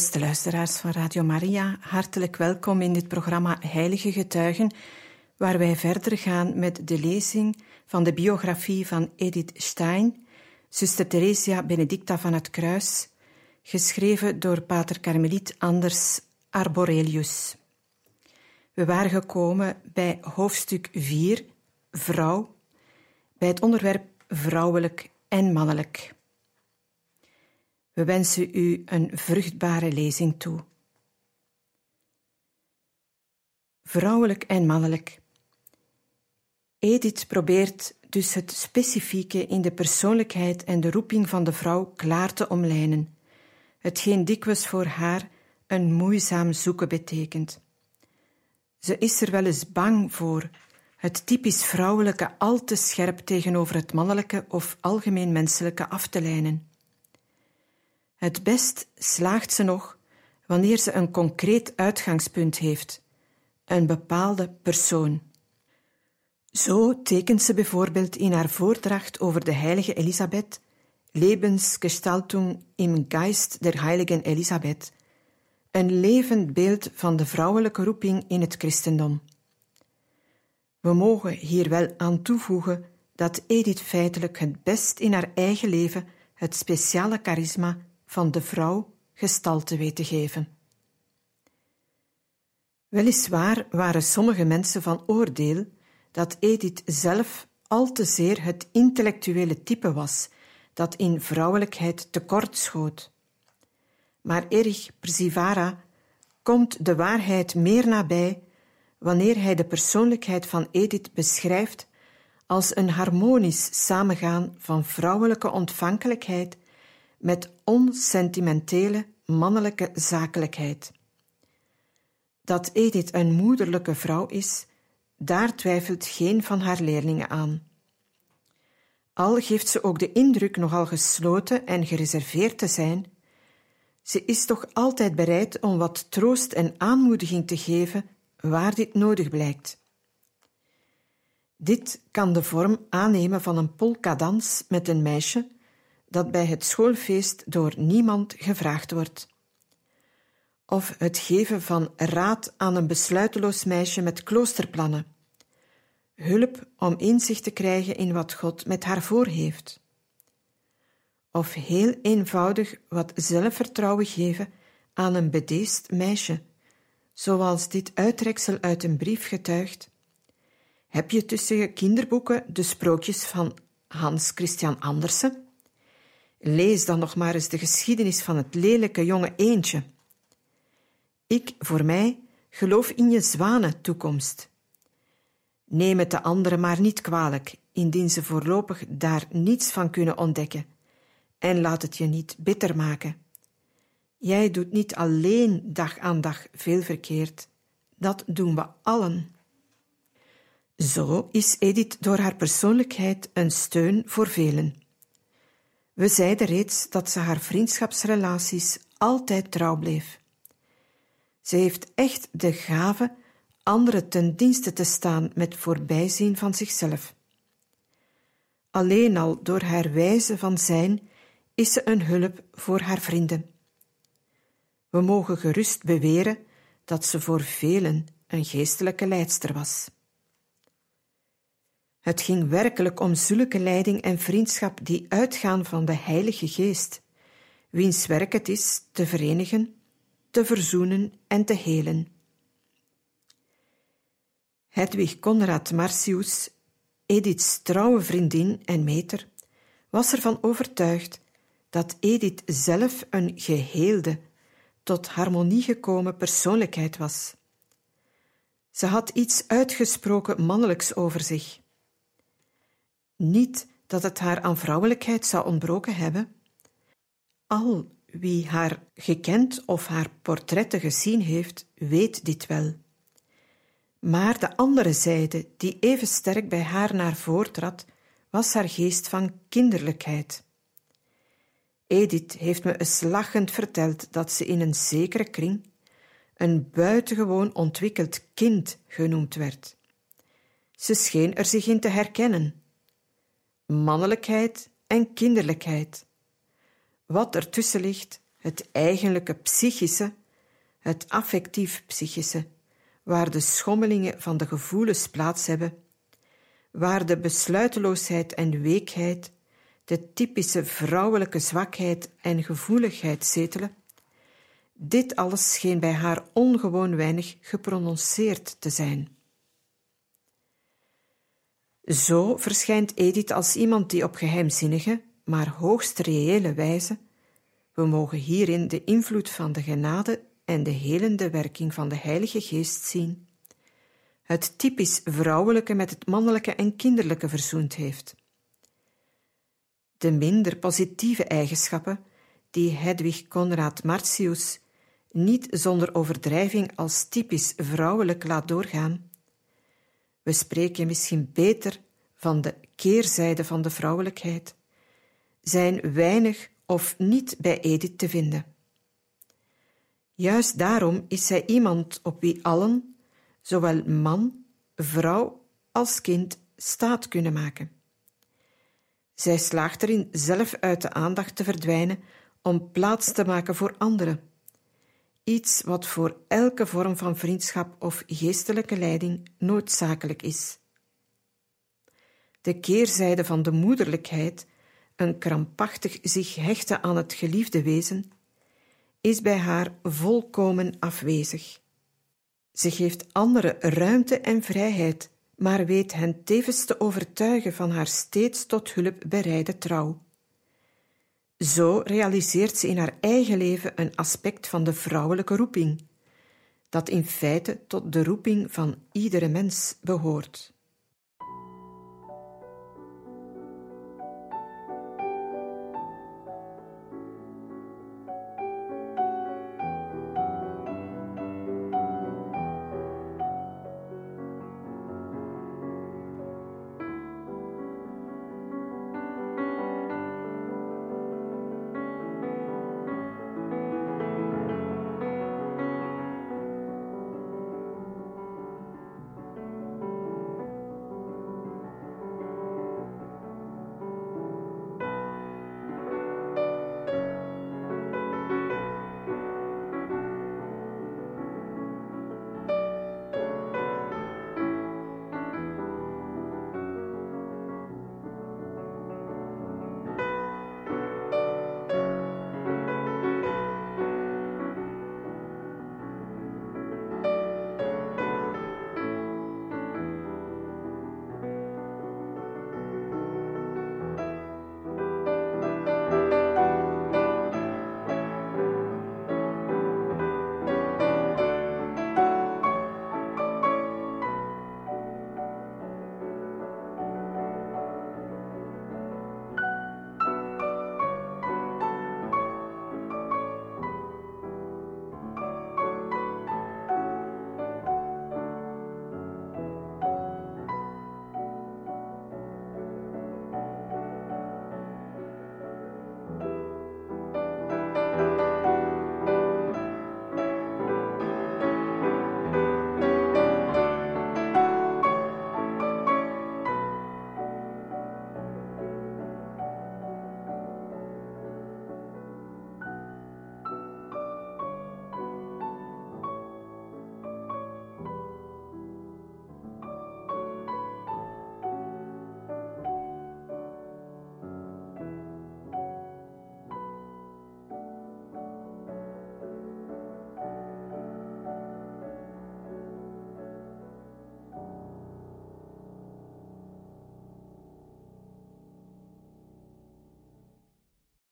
Beste luisteraars van Radio Maria, hartelijk welkom in dit programma Heilige Getuigen, waar wij verder gaan met de lezing van de biografie van Edith Stein, zuster Theresia Benedicta van het Kruis, geschreven door pater Karmeliet Anders Arborelius. We waren gekomen bij hoofdstuk 4, vrouw, bij het onderwerp vrouwelijk en mannelijk. We wensen u een vruchtbare lezing toe. Vrouwelijk en mannelijk. Edith probeert dus het specifieke in de persoonlijkheid en de roeping van de vrouw klaar te omlijnen, hetgeen dikwijls voor haar een moeizaam zoeken betekent. Ze is er wel eens bang voor het typisch vrouwelijke al te scherp tegenover het mannelijke of algemeen menselijke af te lijnen. Het best slaagt ze nog wanneer ze een concreet uitgangspunt heeft, een bepaalde persoon. Zo tekent ze bijvoorbeeld in haar voordracht over de heilige Elisabeth Lebensgestaltung im Geist der heiligen Elisabeth, een levend beeld van de vrouwelijke roeping in het christendom. We mogen hier wel aan toevoegen dat Edith feitelijk het best in haar eigen leven het speciale charisma van de vrouw gestalte weet te geven. Weliswaar waren sommige mensen van oordeel dat Edith zelf al te zeer het intellectuele type was dat in vrouwelijkheid tekort schoot. Maar Erich Przivara komt de waarheid meer nabij wanneer hij de persoonlijkheid van Edith beschrijft als een harmonisch samengaan van vrouwelijke ontvankelijkheid met onsentimentele mannelijke zakelijkheid. Dat Edith een moederlijke vrouw is, daar twijfelt geen van haar leerlingen aan. Al geeft ze ook de indruk nogal gesloten en gereserveerd te zijn, ze is toch altijd bereid om wat troost en aanmoediging te geven waar dit nodig blijkt. Dit kan de vorm aannemen van een polkadans met een meisje dat bij het schoolfeest door niemand gevraagd wordt. Of het geven van raad aan een besluiteloos meisje met kloosterplannen. Hulp om inzicht te krijgen in wat God met haar voor heeft. Of heel eenvoudig wat zelfvertrouwen geven aan een bedeesd meisje, zoals dit uittreksel uit een brief getuigt. Heb je tussen je kinderboeken de sprookjes van Hans Christian Andersen? Lees dan nog maar eens de geschiedenis van het lelijke jonge eendje. Ik, voor mij, geloof in je zwanentoekomst. Neem het de anderen maar niet kwalijk, indien ze voorlopig daar niets van kunnen ontdekken, en laat het je niet bitter maken. Jij doet niet alleen dag aan dag veel verkeerd, dat doen we allen. Zo is Edith door haar persoonlijkheid een steun voor velen. We zeiden reeds dat ze haar vriendschapsrelaties altijd trouw bleef. Ze heeft echt de gave anderen ten dienste te staan met voorbijzien van zichzelf. Alleen al door haar wijze van zijn is ze een hulp voor haar vrienden. We mogen gerust beweren dat ze voor velen een geestelijke leidster was. Het ging werkelijk om zulke leiding en vriendschap die uitgaan van de Heilige Geest, wiens werk het is te verenigen, te verzoenen en te helen. Hedwig Conrad Marcius, Edith's trouwe vriendin en meter, was ervan overtuigd dat Edith zelf een geheelde, tot harmonie gekomen persoonlijkheid was. Ze had iets uitgesproken mannelijks over zich Niet dat het haar aan vrouwelijkheid zou ontbroken hebben. Al wie haar gekend of haar portretten gezien heeft, weet dit wel. Maar de andere zijde, die even sterk bij haar naar voren trad, was haar geest van kinderlijkheid. Edith heeft me eens lachend verteld dat ze in een zekere kring een buitengewoon ontwikkeld kind genoemd werd. Ze scheen er zich in te herkennen. Mannelijkheid en kinderlijkheid. Wat ertussen ligt, het eigenlijke psychische, het affectief psychische, waar de schommelingen van de gevoelens plaats hebben, waar de besluiteloosheid en weekheid, de typische vrouwelijke zwakheid en gevoeligheid zetelen, dit alles scheen bij haar ongewoon weinig geprononceerd te zijn. Zo verschijnt Edith als iemand die op geheimzinnige, maar hoogst reële wijze, we mogen hierin de invloed van de genade en de helende werking van de Heilige Geest zien, het typisch vrouwelijke met het mannelijke en kinderlijke verzoend heeft. De minder positieve eigenschappen die Hedwig Conrad Martius niet zonder overdrijving als typisch vrouwelijk laat doorgaan. We spreken misschien beter van de keerzijde van de vrouwelijkheid, zijn weinig of niet bij Edith te vinden. Juist daarom is zij iemand op wie allen, zowel man, vrouw als kind, staat kunnen maken. Zij slaagt erin zelf uit de aandacht te verdwijnen om plaats te maken voor anderen. Iets wat voor elke vorm van vriendschap of geestelijke leiding noodzakelijk is. De keerzijde van de moederlijkheid, een krampachtig zich hechten aan het geliefde wezen, is bij haar volkomen afwezig. Ze geeft anderen ruimte en vrijheid, maar weet hen tevens te overtuigen van haar steeds tot hulp bereide trouw. Zo realiseert ze in haar eigen leven een aspect van de vrouwelijke roeping, dat in feite tot de roeping van iedere mens behoort.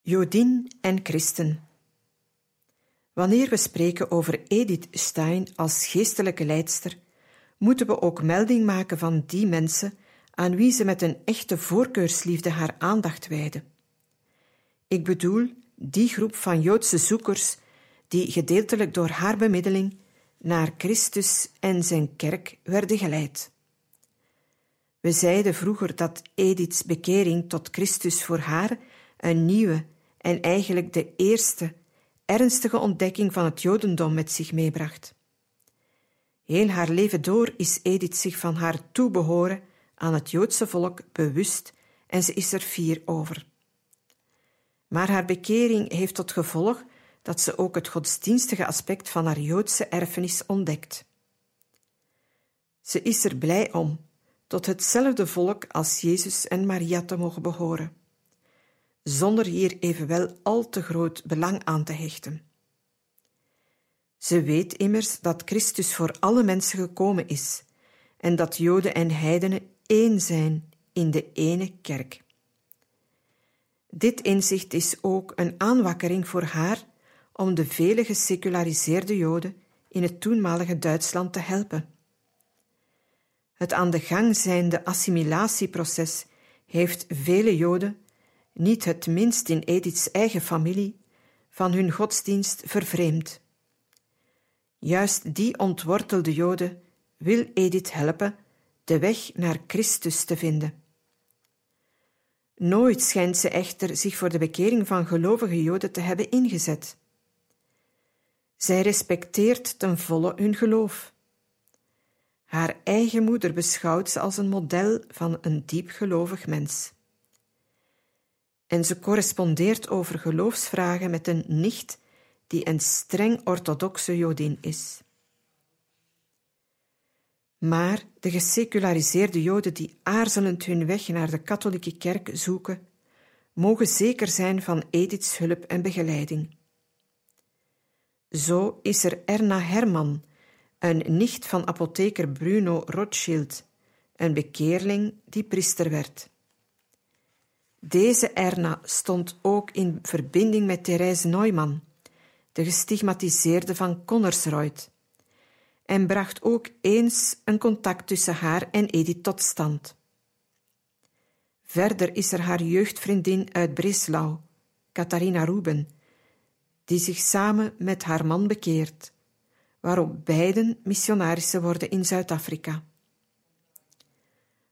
Jodin en Christen. Wanneer we spreken over Edith Stein als geestelijke leidster, moeten we ook melding maken van die mensen aan wie ze met een echte voorkeursliefde haar aandacht wijde. Ik bedoel die groep van Joodse zoekers die gedeeltelijk door haar bemiddeling naar Christus en zijn kerk werden geleid. We zeiden vroeger dat Ediths bekering tot Christus voor haar een nieuwe en eigenlijk de eerste ernstige ontdekking van het Jodendom met zich meebracht. Heel haar leven door is Edith zich van haar toebehoren aan het Joodse volk bewust en ze is er fier over. Maar haar bekering heeft tot gevolg dat ze ook het godsdienstige aspect van haar Joodse erfenis ontdekt. Ze is er blij om tot hetzelfde volk als Jezus en Maria te mogen behoren, zonder hier evenwel al te groot belang aan te hechten. Ze weet immers dat Christus voor alle mensen gekomen is en dat Joden en heidenen één zijn in de ene kerk. Dit inzicht is ook een aanwakkering voor haar om de vele geseculariseerde Joden in het toenmalige Duitsland te helpen. Het aan de gang zijnde assimilatieproces heeft vele Joden, niet het minst in Ediths eigen familie, van hun godsdienst vervreemd. Juist die ontwortelde Joden wil Edith helpen de weg naar Christus te vinden. Nooit schijnt ze echter zich voor de bekering van gelovige Joden te hebben ingezet. Zij respecteert ten volle hun geloof. Haar eigen moeder beschouwt ze als een model van een diepgelovig mens. En ze correspondeert over geloofsvragen met een nicht die een streng orthodoxe Jodin is. Maar de geseculariseerde Joden die aarzelend hun weg naar de katholieke kerk zoeken, mogen zeker zijn van Ediths hulp en begeleiding. Zo is er Erna Herman, een nicht van apotheker Bruno Rothschild, een bekeerling die priester werd. Deze Erna stond ook in verbinding met Therese Neumann, de gestigmatiseerde van Connersreuth, en bracht ook eens een contact tussen haar en Edith tot stand. Verder is er haar jeugdvriendin uit Breslau, Catharina Ruben, die zich samen met haar man bekeert, waarop beiden missionarissen worden in Zuid-Afrika.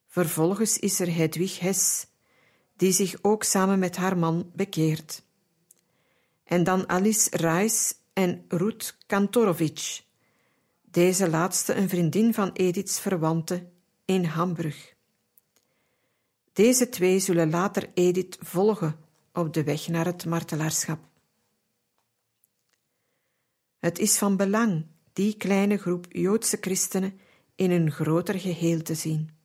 Vervolgens is er Hedwig Hess, die zich ook samen met haar man bekeert. En dan Alice Reis en Ruth Kantorowicz, deze laatste een vriendin van Ediths verwante in Hamburg. Deze twee zullen later Edith volgen op de weg naar het martelaarschap. Het is van belang die kleine groep Joodse christenen in een groter geheel te zien.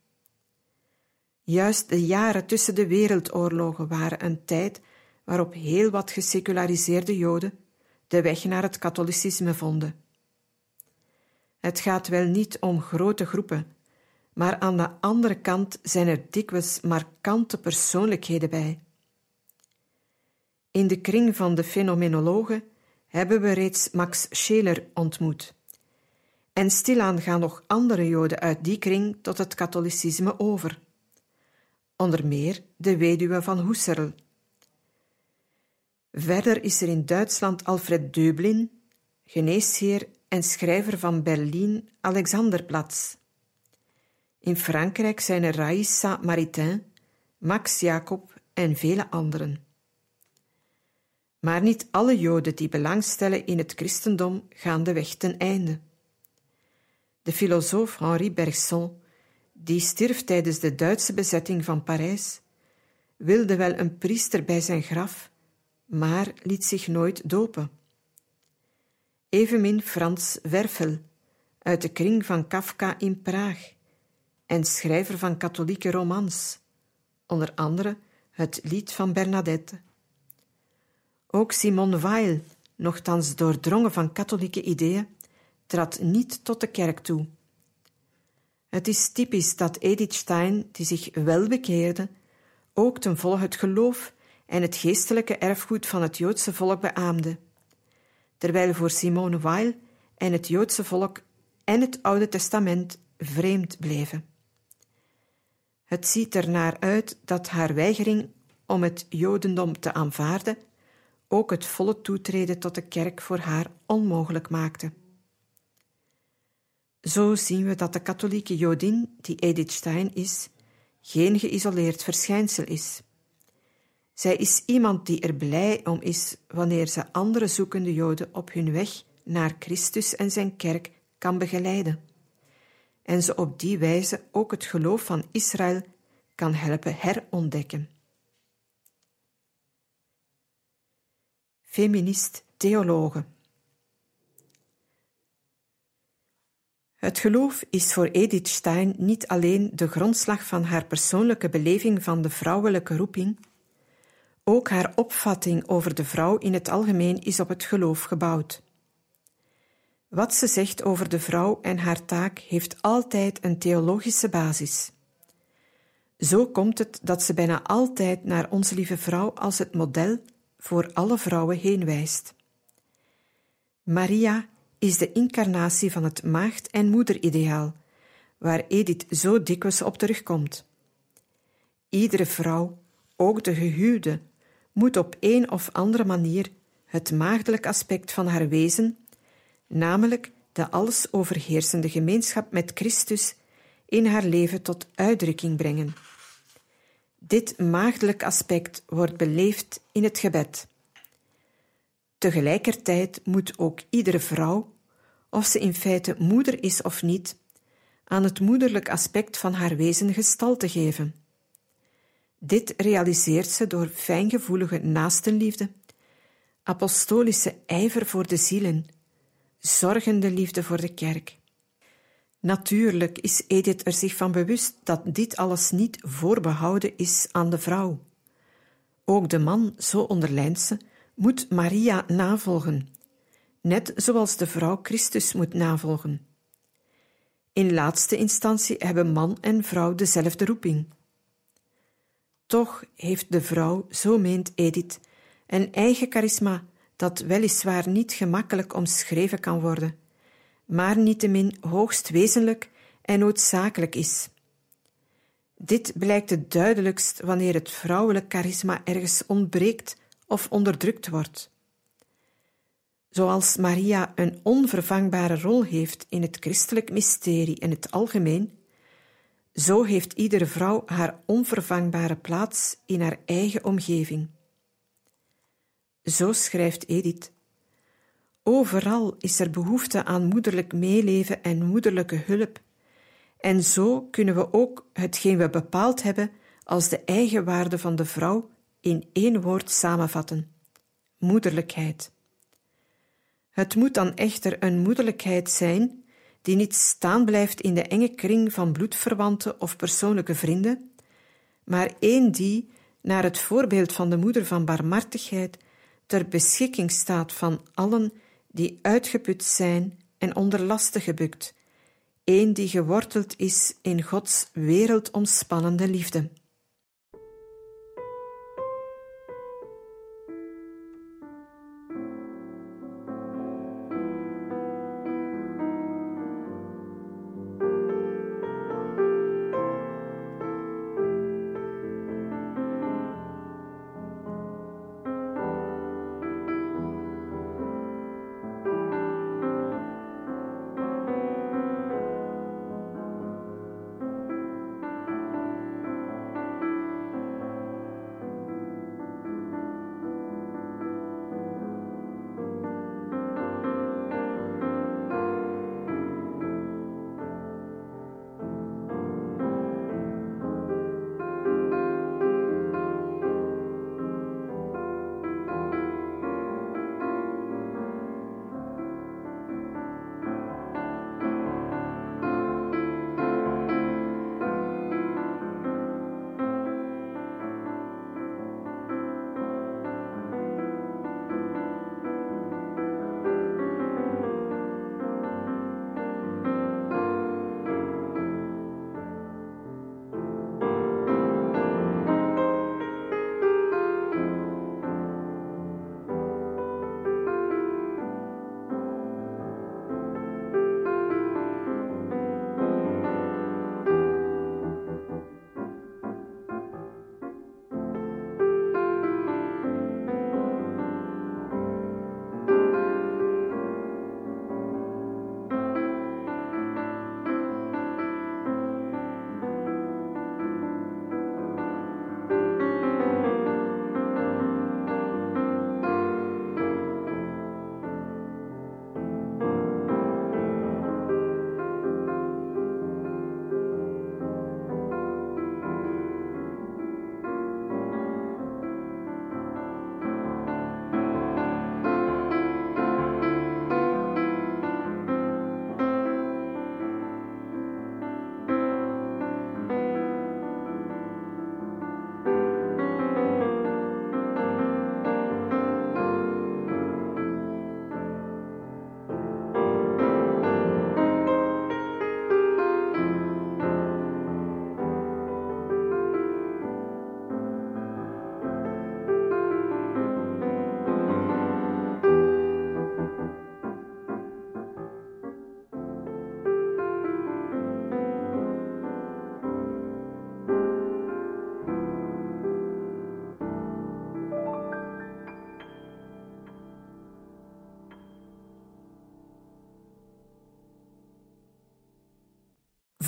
Juist de jaren tussen de wereldoorlogen waren een tijd waarop heel wat geseculariseerde Joden de weg naar het katholicisme vonden. Het gaat wel niet om grote groepen, maar aan de andere kant zijn er dikwijls markante persoonlijkheden bij. In de kring van de fenomenologen hebben we reeds Max Scheler ontmoet. En stilaan gaan nog andere Joden uit die kring tot het katholicisme over. Onder meer de weduwe van Husserl. Verder is er in Duitsland Alfred Döblin, geneesheer en schrijver van Berlin Alexanderplatz. In Frankrijk zijn er Raissa Maritain, Max Jacob en vele anderen. Maar niet alle Joden die belangstellen in het christendom gaan de weg ten einde. De filosoof Henri Bergson, die stierf tijdens de Duitse bezetting van Parijs, wilde wel een priester bij zijn graf, maar liet zich nooit dopen. Evenmin Frans Werfel, uit de kring van Kafka in Praag, en schrijver van katholieke romans, onder andere het Lied van Bernadette. Ook Simone Weil, nochtans doordrongen van katholieke ideeën, trad niet tot de kerk toe. Het is typisch dat Edith Stein, die zich wel bekeerde, ook ten volle het geloof en het geestelijke erfgoed van het Joodse volk beaamde, terwijl voor Simone Weil en het Joodse volk en het Oude Testament vreemd bleven. Het ziet er naar uit dat haar weigering om het Jodendom te aanvaarden ook het volle toetreden tot de kerk voor haar onmogelijk maakte. Zo zien we dat de katholieke Jodin, die Edith Stein is, geen geïsoleerd verschijnsel is. Zij is iemand die er blij om is wanneer ze andere zoekende Joden op hun weg naar Christus en zijn kerk kan begeleiden. En ze op die wijze ook het geloof van Israël kan helpen herontdekken. Feminist theologe. Het geloof is voor Edith Stein niet alleen de grondslag van haar persoonlijke beleving van de vrouwelijke roeping, ook haar opvatting over de vrouw in het algemeen is op het geloof gebouwd. Wat ze zegt over de vrouw en haar taak heeft altijd een theologische basis. Zo komt het dat ze bijna altijd naar Onze Lieve Vrouw als het model voor alle vrouwen heen wijst. Maria is de incarnatie van het maagd- en moederideaal, waar Edith zo dikwijls op terugkomt. Iedere vrouw, ook de gehuwde, moet op een of andere manier het maagdelijk aspect van haar wezen, namelijk de alles overheersende gemeenschap met Christus, in haar leven tot uitdrukking brengen. Dit maagdelijk aspect wordt beleefd in het gebed. Tegelijkertijd moet ook iedere vrouw, of ze in feite moeder is of niet, aan het moederlijk aspect van haar wezen gestalte geven. Dit realiseert ze door fijngevoelige naastenliefde, apostolische ijver voor de zielen, zorgende liefde voor de kerk. Natuurlijk is Edith er zich van bewust dat dit alles niet voorbehouden is aan de vrouw. Ook de man, zo onderlijnt ze, moet Maria navolgen, net zoals de vrouw Christus moet navolgen. In laatste instantie hebben man en vrouw dezelfde roeping. Toch heeft de vrouw, zo meent Edith, een eigen charisma dat weliswaar niet gemakkelijk omschreven kan worden, maar niettemin hoogst wezenlijk en noodzakelijk is. Dit blijkt het duidelijkst wanneer het vrouwelijk charisma ergens ontbreekt of onderdrukt wordt. Zoals Maria een onvervangbare rol heeft in het christelijk mysterie in het algemeen, zo heeft iedere vrouw haar onvervangbare plaats in haar eigen omgeving. Zo schrijft Edith. Overal is er behoefte aan moederlijk meeleven en moederlijke hulp, en zo kunnen we ook hetgeen we bepaald hebben als de eigenwaarde van de vrouw in één woord samenvatten: moederlijkheid. Het moet dan echter een moederlijkheid zijn die niet staan blijft in de enge kring van bloedverwanten of persoonlijke vrienden, maar één die, naar het voorbeeld van de moeder van barmhartigheid, ter beschikking staat van allen die uitgeput zijn en onder lasten gebukt, één die geworteld is in Gods wereldomspannende liefde.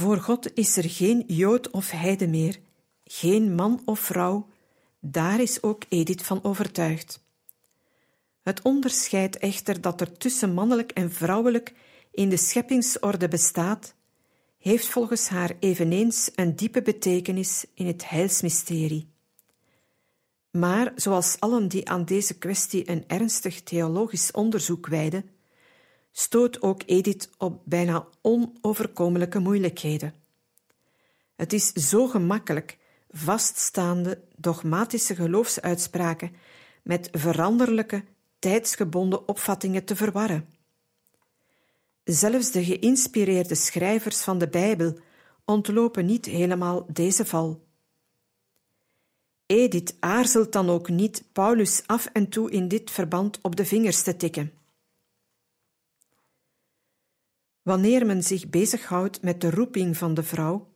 Voor God is er geen Jood of Heide meer, geen man of vrouw, daar is ook Edith van overtuigd. Het onderscheid echter dat er tussen mannelijk en vrouwelijk in de scheppingsorde bestaat, heeft volgens haar eveneens een diepe betekenis in het heilsmysterie. Maar zoals allen die aan deze kwestie een ernstig theologisch onderzoek wijden, stoot ook Edith op bijna onoverkomelijke moeilijkheden. Het is zo gemakkelijk vaststaande dogmatische geloofsuitspraken met veranderlijke, tijdsgebonden opvattingen te verwarren. Zelfs de geïnspireerde schrijvers van de Bijbel ontlopen niet helemaal deze val. Edith aarzelt dan ook niet Paulus af en toe in dit verband op de vingers te tikken. Wanneer men zich bezighoudt met de roeping van de vrouw,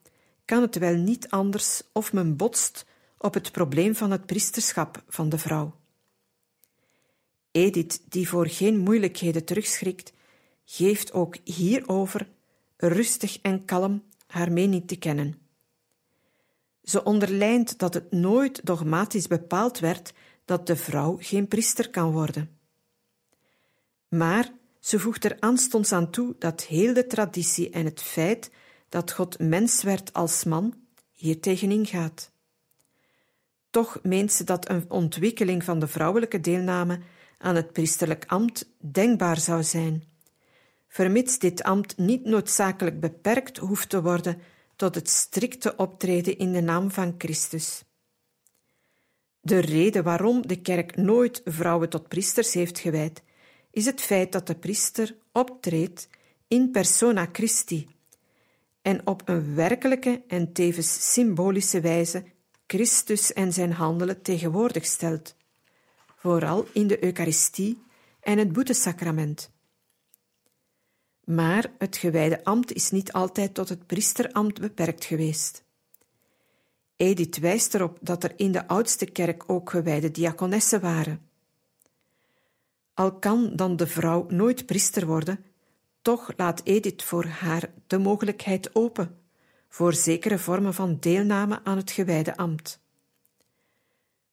kan het wel niet anders of men botst op het probleem van het priesterschap van de vrouw. Edith, die voor geen moeilijkheden terugschrikt, geeft ook hierover rustig en kalm haar mening te kennen. Ze onderlijnt dat het nooit dogmatisch bepaald werd dat de vrouw geen priester kan worden. Maar ze voegt er aanstonds aan toe dat heel de traditie en het feit dat God mens werd als man hier tegenin gaat. Toch meent ze dat een ontwikkeling van de vrouwelijke deelname aan het priesterlijk ambt denkbaar zou zijn, vermits dit ambt niet noodzakelijk beperkt hoeft te worden tot het strikte optreden in de naam van Christus. De reden waarom de kerk nooit vrouwen tot priesters heeft gewijd, is het feit dat de priester optreedt in persona Christi en op een werkelijke en tevens symbolische wijze Christus en zijn handelen tegenwoordig stelt, vooral in de Eucharistie en het boetesacrament. Maar het gewijde ambt is niet altijd tot het priesterambt beperkt geweest. Edith wijst erop dat er in de oudste kerk ook gewijde diakonessen waren. Al kan dan de vrouw nooit priester worden, toch laat Edith voor haar de mogelijkheid open voor zekere vormen van deelname aan het gewijde ambt.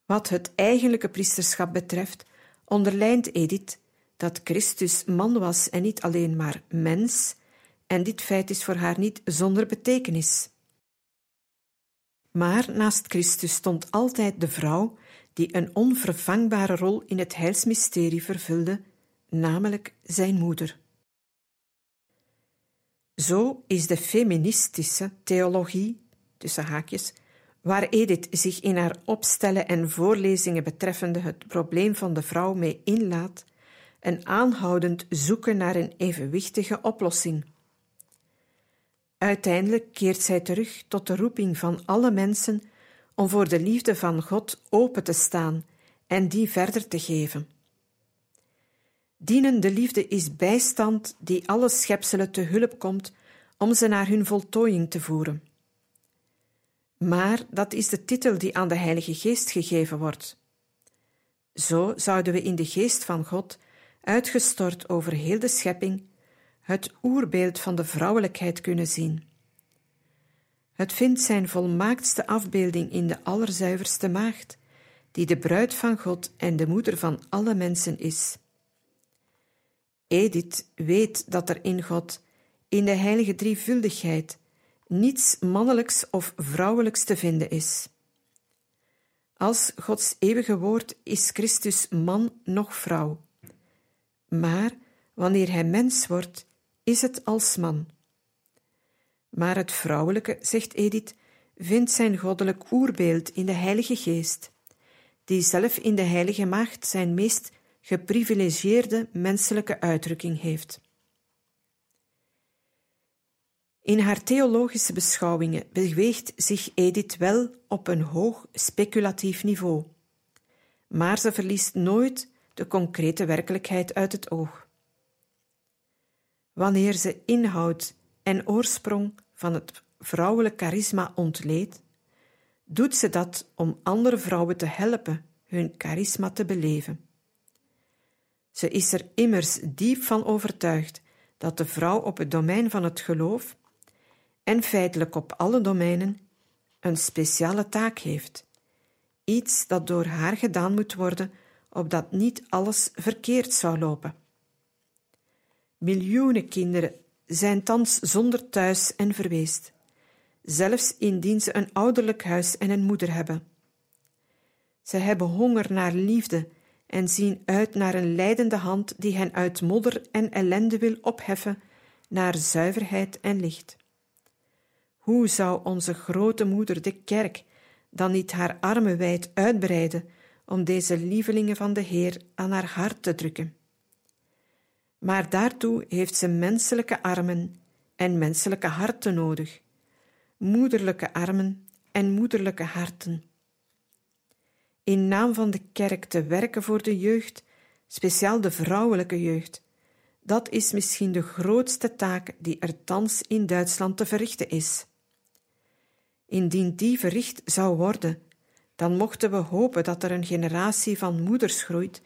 Wat het eigenlijke priesterschap betreft, onderlijnt Edith dat Christus man was en niet alleen maar mens, en dit feit is voor haar niet zonder betekenis. Maar naast Christus stond altijd de vrouw die een onvervangbare rol in het heilsmysterie vervulde, namelijk zijn moeder. Zo is de feministische theologie, tussen haakjes, waar Edith zich in haar opstellen en voorlezingen betreffende het probleem van de vrouw mee inlaat, een aanhoudend zoeken naar een evenwichtige oplossing. Uiteindelijk keert zij terug tot de roeping van alle mensen om voor de liefde van God open te staan en die verder te geven. Dienende liefde is bijstand die alle schepselen te hulp komt om ze naar hun voltooiing te voeren. Maar dat is de titel die aan de Heilige Geest gegeven wordt. Zo zouden we in de geest van God, uitgestort over heel de schepping, het oerbeeld van de vrouwelijkheid kunnen zien. Het vindt zijn volmaaktste afbeelding in de allerzuiverste maagd, die de bruid van God en de moeder van alle mensen is. Edith weet dat er in God, in de heilige drievuldigheid, niets mannelijks of vrouwelijks te vinden is. Als Gods eeuwige woord is Christus man noch vrouw. Maar wanneer hij mens wordt, is het als man. Maar het vrouwelijke, zegt Edith, vindt zijn goddelijk oerbeeld in de Heilige Geest, die zelf in de Heilige Maagd zijn meest geprivilegieerde menselijke uitdrukking heeft. In haar theologische beschouwingen beweegt zich Edith wel op een hoog speculatief niveau, maar ze verliest nooit de concrete werkelijkheid uit het oog. Wanneer ze inhoud en oorsprong van het vrouwelijk charisma ontleedt, doet ze dat om andere vrouwen te helpen hun charisma te beleven. Ze is er immers diep van overtuigd dat de vrouw op het domein van het geloof en feitelijk op alle domeinen een speciale taak heeft. Iets dat door haar gedaan moet worden, opdat niet alles verkeerd zou lopen. Miljoenen kinderen zijn thans zonder thuis en verweest, zelfs indien ze een ouderlijk huis en een moeder hebben. Ze hebben honger naar liefde en zien uit naar een leidende hand die hen uit modder en ellende wil opheffen naar zuiverheid en licht. Hoe zou onze grote moeder, de kerk, dan niet haar armen wijd uitbreiden om deze lievelingen van de Heer aan haar hart te drukken? Maar daartoe heeft ze menselijke armen en menselijke harten nodig, moederlijke armen en moederlijke harten. In naam van de kerk te werken voor de jeugd, speciaal de vrouwelijke jeugd, dat is misschien de grootste taak die er thans in Duitsland te verrichten is. Indien die verricht zou worden, dan mochten we hopen dat er een generatie van moeders groeit,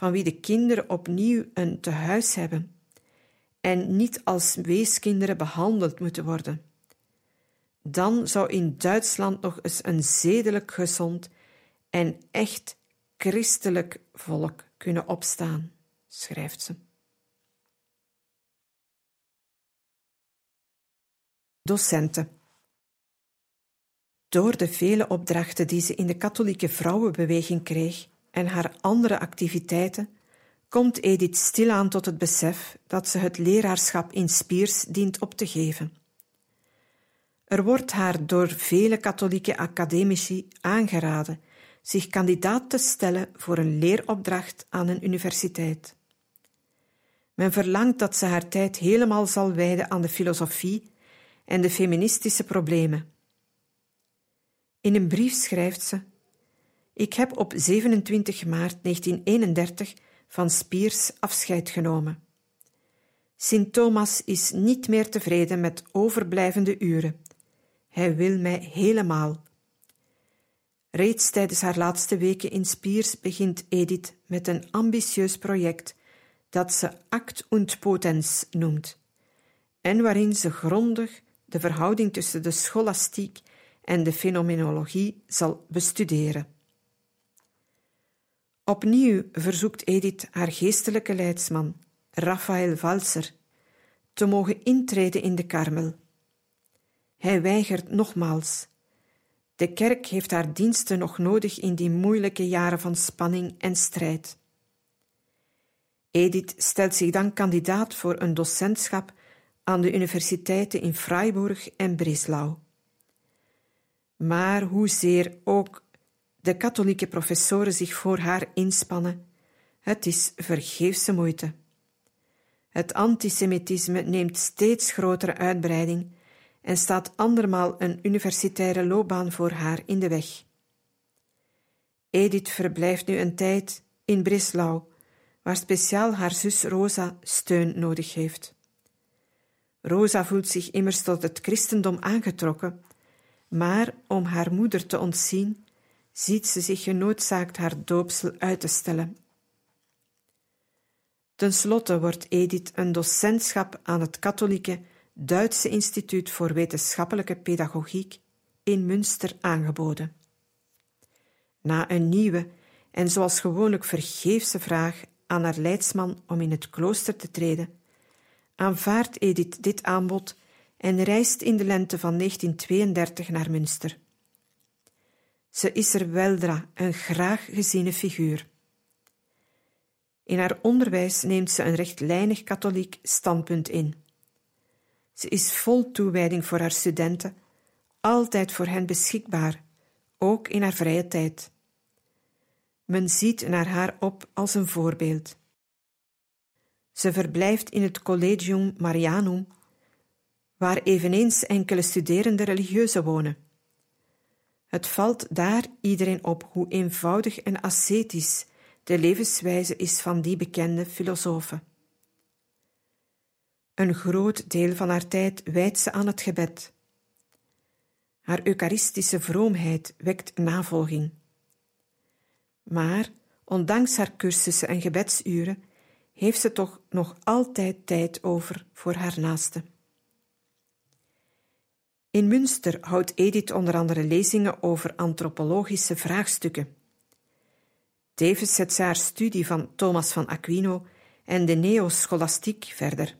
van wie de kinderen opnieuw een tehuis hebben en niet als weeskinderen behandeld moeten worden. Dan zou in Duitsland nog eens een zedelijk gezond en echt christelijk volk kunnen opstaan, schrijft ze. Docenten. Door de vele opdrachten die ze in de katholieke vrouwenbeweging kreeg en haar andere activiteiten, komt Edith stilaan tot het besef dat ze het leraarschap in Spiers dient op te geven. Er wordt haar door vele katholieke academici aangeraden zich kandidaat te stellen voor een leeropdracht aan een universiteit. Men verlangt dat ze haar tijd helemaal zal wijden aan de filosofie en de feministische problemen. In een brief schrijft ze: Ik heb op 27 maart 1931 van Spiers afscheid genomen. Sint Thomas is niet meer tevreden met overblijvende uren. Hij wil mij helemaal. Reeds tijdens haar laatste weken in Spiers begint Edith met een ambitieus project dat ze Act und Potens noemt, en waarin ze grondig de verhouding tussen de scholastiek en de fenomenologie zal bestuderen. Opnieuw verzoekt Edith haar geestelijke leidsman, Raphaël Walser, te mogen intreden in de Karmel. Hij weigert nogmaals. De kerk heeft haar diensten nog nodig in die moeilijke jaren van spanning en strijd. Edith stelt zich dan kandidaat voor een docentschap aan de universiteiten in Freiburg en Breslau. Maar hoezeer ook de katholieke professoren zich voor haar inspannen, het is vergeefse moeite. Het antisemitisme neemt steeds grotere uitbreiding en staat andermaal een universitaire loopbaan voor haar in de weg. Edith verblijft nu een tijd in Breslau, waar speciaal haar zus Rosa steun nodig heeft. Rosa voelt zich immers tot het christendom aangetrokken, maar om haar moeder te ontzien, ziet ze zich genoodzaakt haar doopsel uit te stellen. Ten slotte wordt Edith een docentschap aan het katholieke Duitse Instituut voor Wetenschappelijke Pedagogiek in Münster aangeboden. Na een nieuwe en zoals gewoonlijk vergeefse vraag aan haar leidsman om in het klooster te treden, aanvaardt Edith dit aanbod en reist in de lente van 1932 naar Münster. Ze is er weldra een graag geziene figuur. In haar onderwijs neemt ze een rechtlijnig katholiek standpunt in. Ze is vol toewijding voor haar studenten, altijd voor hen beschikbaar, ook in haar vrije tijd. Men ziet naar haar op als een voorbeeld. Ze verblijft in het Collegium Marianum, waar eveneens enkele studerende religieuzen wonen. Het valt daar iedereen op hoe eenvoudig en ascetisch de levenswijze is van die bekende filosofen. Een groot deel van haar tijd wijdt ze aan het gebed. Haar eucharistische vroomheid wekt navolging. Maar, ondanks haar cursussen en gebedsuren, heeft ze toch nog altijd tijd over voor haar naaste. In Münster houdt Edith onder andere lezingen over antropologische vraagstukken. Tevens zet ze haar studie van Thomas van Aquino en de neoscholastiek verder.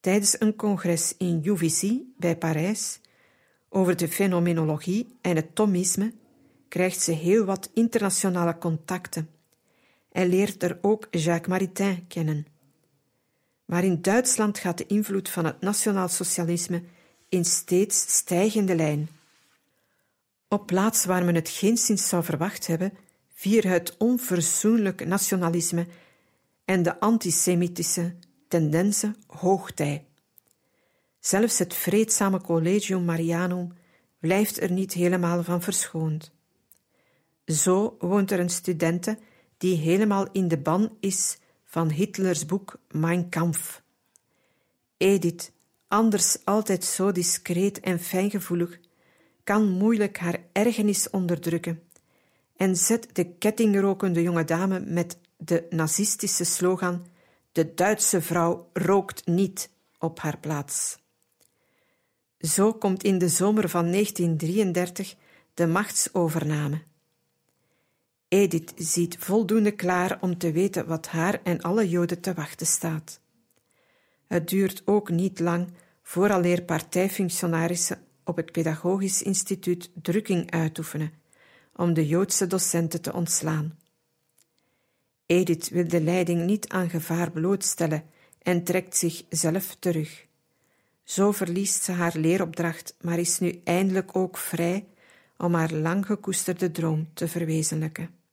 Tijdens een congres in Juvisy bij Parijs over de fenomenologie en het Thomisme krijgt ze heel wat internationale contacten en leert er ook Jacques Maritain kennen. Maar in Duitsland gaat de invloed van het nationaalsocialisme in steeds stijgende lijn. Op plaats waar men het geenszins zou verwacht hebben, vieren het onverzoenlijk nationalisme en de antisemitische tendensen hoogtij. Zelfs het vreedzame Collegium Marianum blijft er niet helemaal van verschoond. Zo woont er een studente die helemaal in de ban is van Hitlers boek Mein Kampf. Edith, anders altijd zo discreet en fijngevoelig, kan moeilijk haar ergernis onderdrukken en zet de kettingrokende jonge dame met de nazistische slogan De Duitse vrouw rookt niet op haar plaats. Zo komt in de zomer van 1933 de machtsovername. Edith ziet voldoende klaar om te weten wat haar en alle Joden te wachten staat. Het duurt ook niet lang vooraleer partijfunctionarissen op het Pedagogisch Instituut drukking uitoefenen om de Joodse docenten te ontslaan. Edith wil de leiding niet aan gevaar blootstellen en trekt zich zelf terug. Zo verliest ze haar leeropdracht, maar is nu eindelijk ook vrij om haar lang gekoesterde droom te verwezenlijken.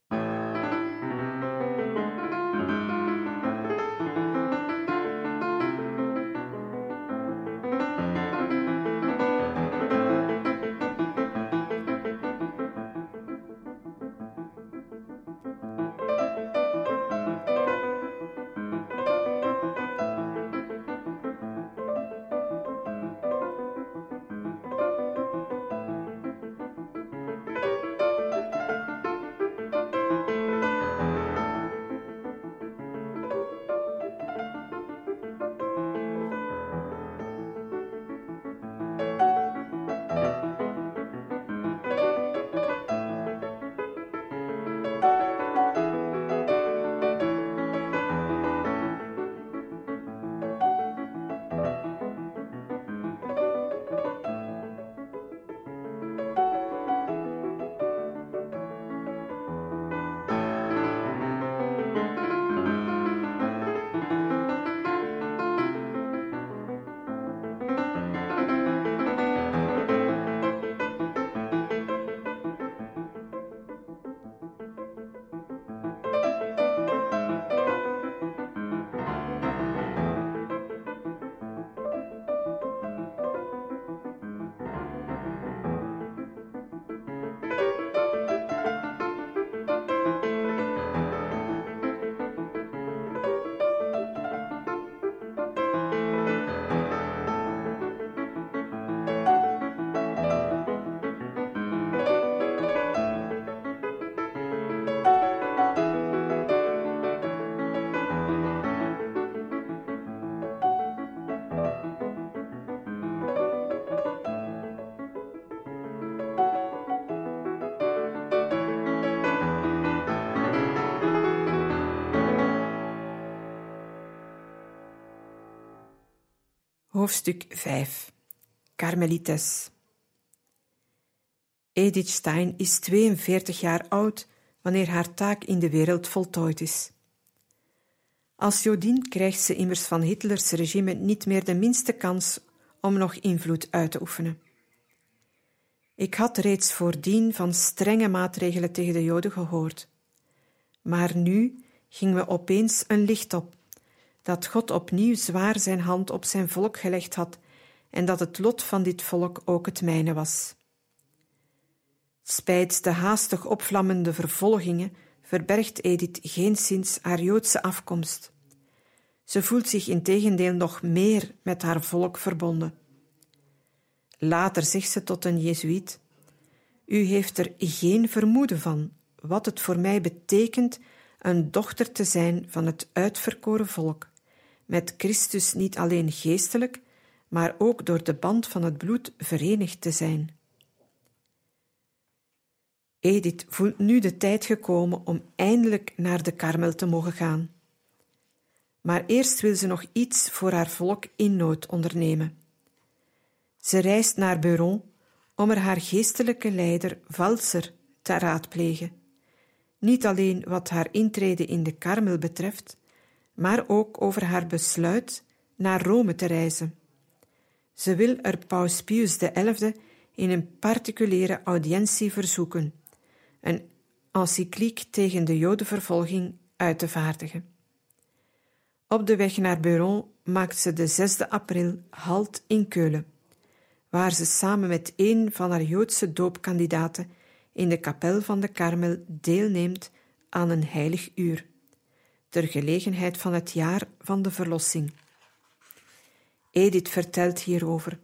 Hoofdstuk 5 Carmelites Edith Stein is 42 jaar oud wanneer haar taak in de wereld voltooid is. Als Jodin krijgt ze immers van Hitlers regime niet meer de minste kans om nog invloed uit te oefenen. Ik had reeds voordien van strenge maatregelen tegen de Joden gehoord. Maar nu ging me opeens een licht op dat God opnieuw zwaar zijn hand op zijn volk gelegd had en dat het lot van dit volk ook het mijne was. Spijt de haastig opvlammende vervolgingen verbergt Edith geenszins haar Joodse afkomst. Ze voelt zich integendeel nog meer met haar volk verbonden. Later zegt ze tot een Jezuïet: U heeft er geen vermoeden van wat het voor mij betekent een dochter te zijn van het uitverkoren volk met Christus niet alleen geestelijk, maar ook door de band van het bloed verenigd te zijn. Edith voelt nu de tijd gekomen om eindelijk naar de Karmel te mogen gaan. Maar eerst wil ze nog iets voor haar volk in nood ondernemen. Ze reist naar Beuron om er haar geestelijke leider Valser te raadplegen. Niet alleen wat haar intrede in de Karmel betreft, maar ook over haar besluit naar Rome te reizen. Ze wil er Paus Pius XI in een particuliere audiëntie verzoeken, een encycliek tegen de Jodenvervolging uit te vaardigen. Op de weg naar Beuron maakt ze de 6 april halt in Keulen, waar ze samen met een van haar Joodse doopkandidaten in de kapel van de Karmel deelneemt aan een heilig uur, ter gelegenheid van het jaar van de verlossing. Edith vertelt hierover.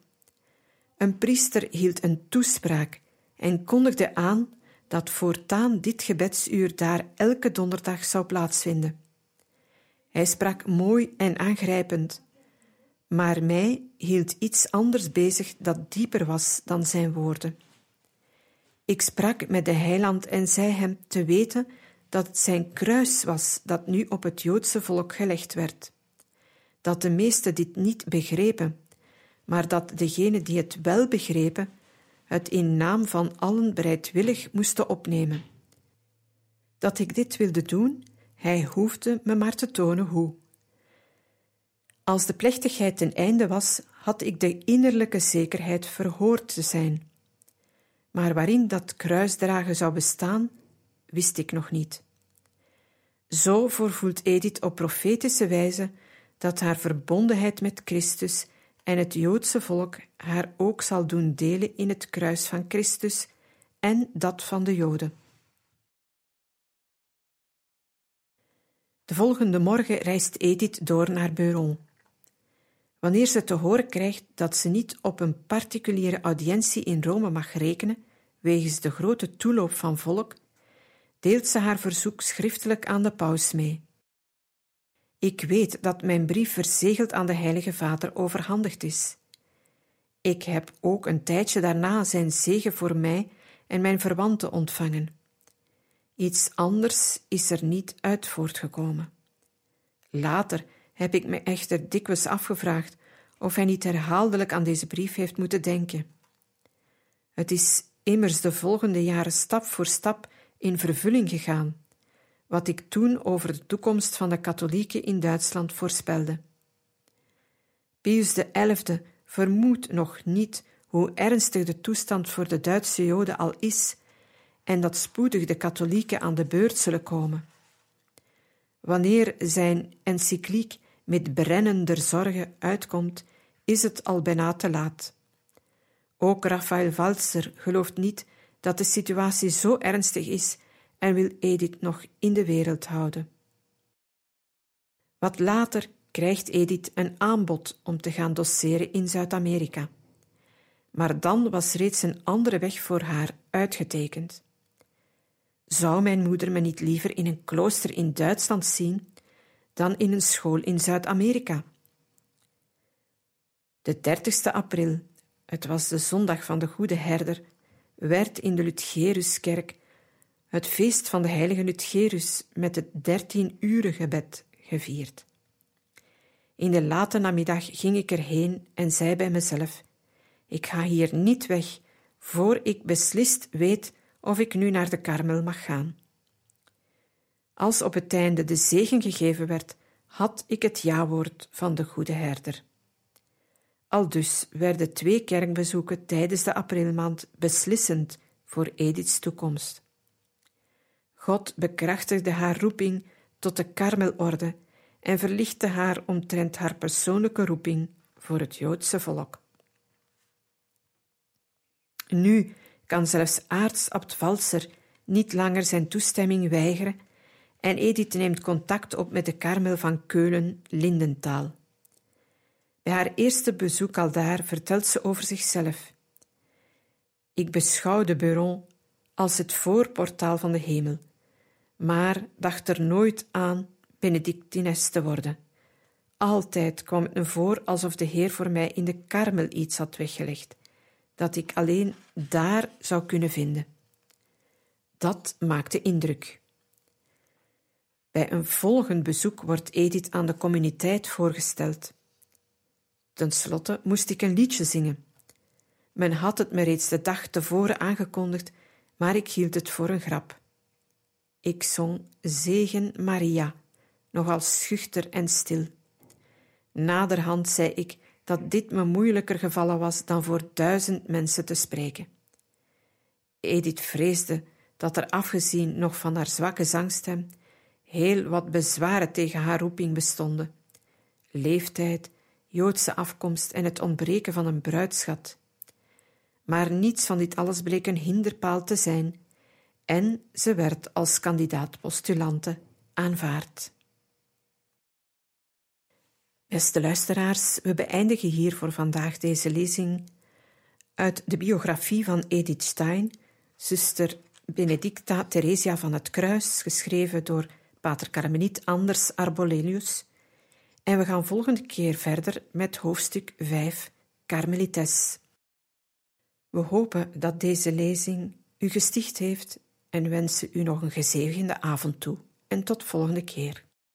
Een priester hield een toespraak en kondigde aan dat voortaan dit gebedsuur daar elke donderdag zou plaatsvinden. Hij sprak mooi en aangrijpend, maar mij hield iets anders bezig dat dieper was dan zijn woorden. Ik sprak met de heiland en zei hem te weten dat het zijn kruis was dat nu op het Joodse volk gelegd werd. Dat de meesten dit niet begrepen, maar dat degenen die het wel begrepen, het in naam van allen bereidwillig moesten opnemen. Dat ik dit wilde doen, hij hoefde me maar te tonen hoe. Als de plechtigheid ten einde was, had ik de innerlijke zekerheid verhoord te zijn. Maar waarin dat kruisdragen zou bestaan, wist ik nog niet. Zo voorvoelt Edith op profetische wijze dat haar verbondenheid met Christus en het Joodse volk haar ook zal doen delen in het kruis van Christus en dat van de Joden. De volgende morgen reist Edith door naar Beuron. Wanneer ze te horen krijgt dat ze niet op een particuliere audiëntie in Rome mag rekenen, wegens de grote toeloop van volk, deelt ze haar verzoek schriftelijk aan de paus mee. Ik weet dat mijn brief verzegeld aan de Heilige Vader overhandigd is. Ik heb ook een tijdje daarna zijn zegen voor mij en mijn verwanten ontvangen. Iets anders is er niet uit voortgekomen. Later heb ik me echter dikwijls afgevraagd of hij niet herhaaldelijk aan deze brief heeft moeten denken. Het is immers de volgende jaren stap voor stap in vervulling gegaan, wat ik toen over de toekomst van de katholieken in Duitsland voorspelde. Pius XI vermoedt nog niet hoe ernstig de toestand voor de Duitse Joden al is en dat spoedig de katholieken aan de beurt zullen komen. Wanneer zijn encycliek met brennender zorgen uitkomt, is het al bijna te laat. Ook Raphaël Walzer gelooft niet dat de situatie zo ernstig is en wil Edith nog in de wereld houden. Wat later krijgt Edith een aanbod om te gaan doseren in Zuid-Amerika. Maar dan was reeds een andere weg voor haar uitgetekend. Zou mijn moeder me niet liever in een klooster in Duitsland zien dan in een school in Zuid-Amerika? De 30 april, het was de zondag van de Goede Herder, werd in de Lutgeruskerk het feest van de heilige Lutgerus met het dertien uren gebed gevierd. In de late namiddag ging ik erheen en zei bij mezelf: Ik ga hier niet weg voor ik beslist weet of ik nu naar de karmel mag gaan. Als op het einde de zegen gegeven werd, had ik het jawoord van de goede herder. Aldus werden twee kerkbezoeken tijdens de aprilmaand beslissend voor Ediths toekomst. God bekrachtigde haar roeping tot de karmelorde en verlichtte haar omtrent haar persoonlijke roeping voor het Joodse volk. Nu kan zelfs aartsabt Valser niet langer zijn toestemming weigeren en Edith neemt contact op met de karmel van Keulen-Lindentaal. Bij haar eerste bezoek al daar vertelt ze over zichzelf. Ik beschouw de als het voorportaal van de hemel, maar dacht er nooit aan Benedictines te worden, Altijd kwam het me voor alsof de Heer voor mij in de karmel iets had weggelegd, dat ik alleen daar zou kunnen vinden. Dat maakte indruk. Bij een volgend bezoek wordt Edith aan de communiteit voorgesteld. Ten slotte moest ik een liedje zingen. Men had het me reeds de dag tevoren aangekondigd, maar ik hield het voor een grap. Ik zong Zegen Maria, nogal schuchter en stil. Naderhand zei ik dat dit me moeilijker gevallen was dan voor duizend mensen te spreken. Edith vreesde dat er afgezien nog van haar zwakke zangstem heel wat bezwaren tegen haar roeping bestonden. Leeftijd, Joodse afkomst en het ontbreken van een bruidschat. Maar niets van dit alles bleek een hinderpaal te zijn, en ze werd als kandidaat-postulante aanvaard. Beste luisteraars, we beëindigen hier voor vandaag deze lezing uit de biografie van Edith Stein, zuster Benedicta Theresia van het Kruis, geschreven door pater Carmeliet Anders Arbolelius. En we gaan volgende keer verder met hoofdstuk 5, Carmelites. We hopen dat deze lezing u gesticht heeft en wensen u nog een gezegende avond toe. En tot volgende keer.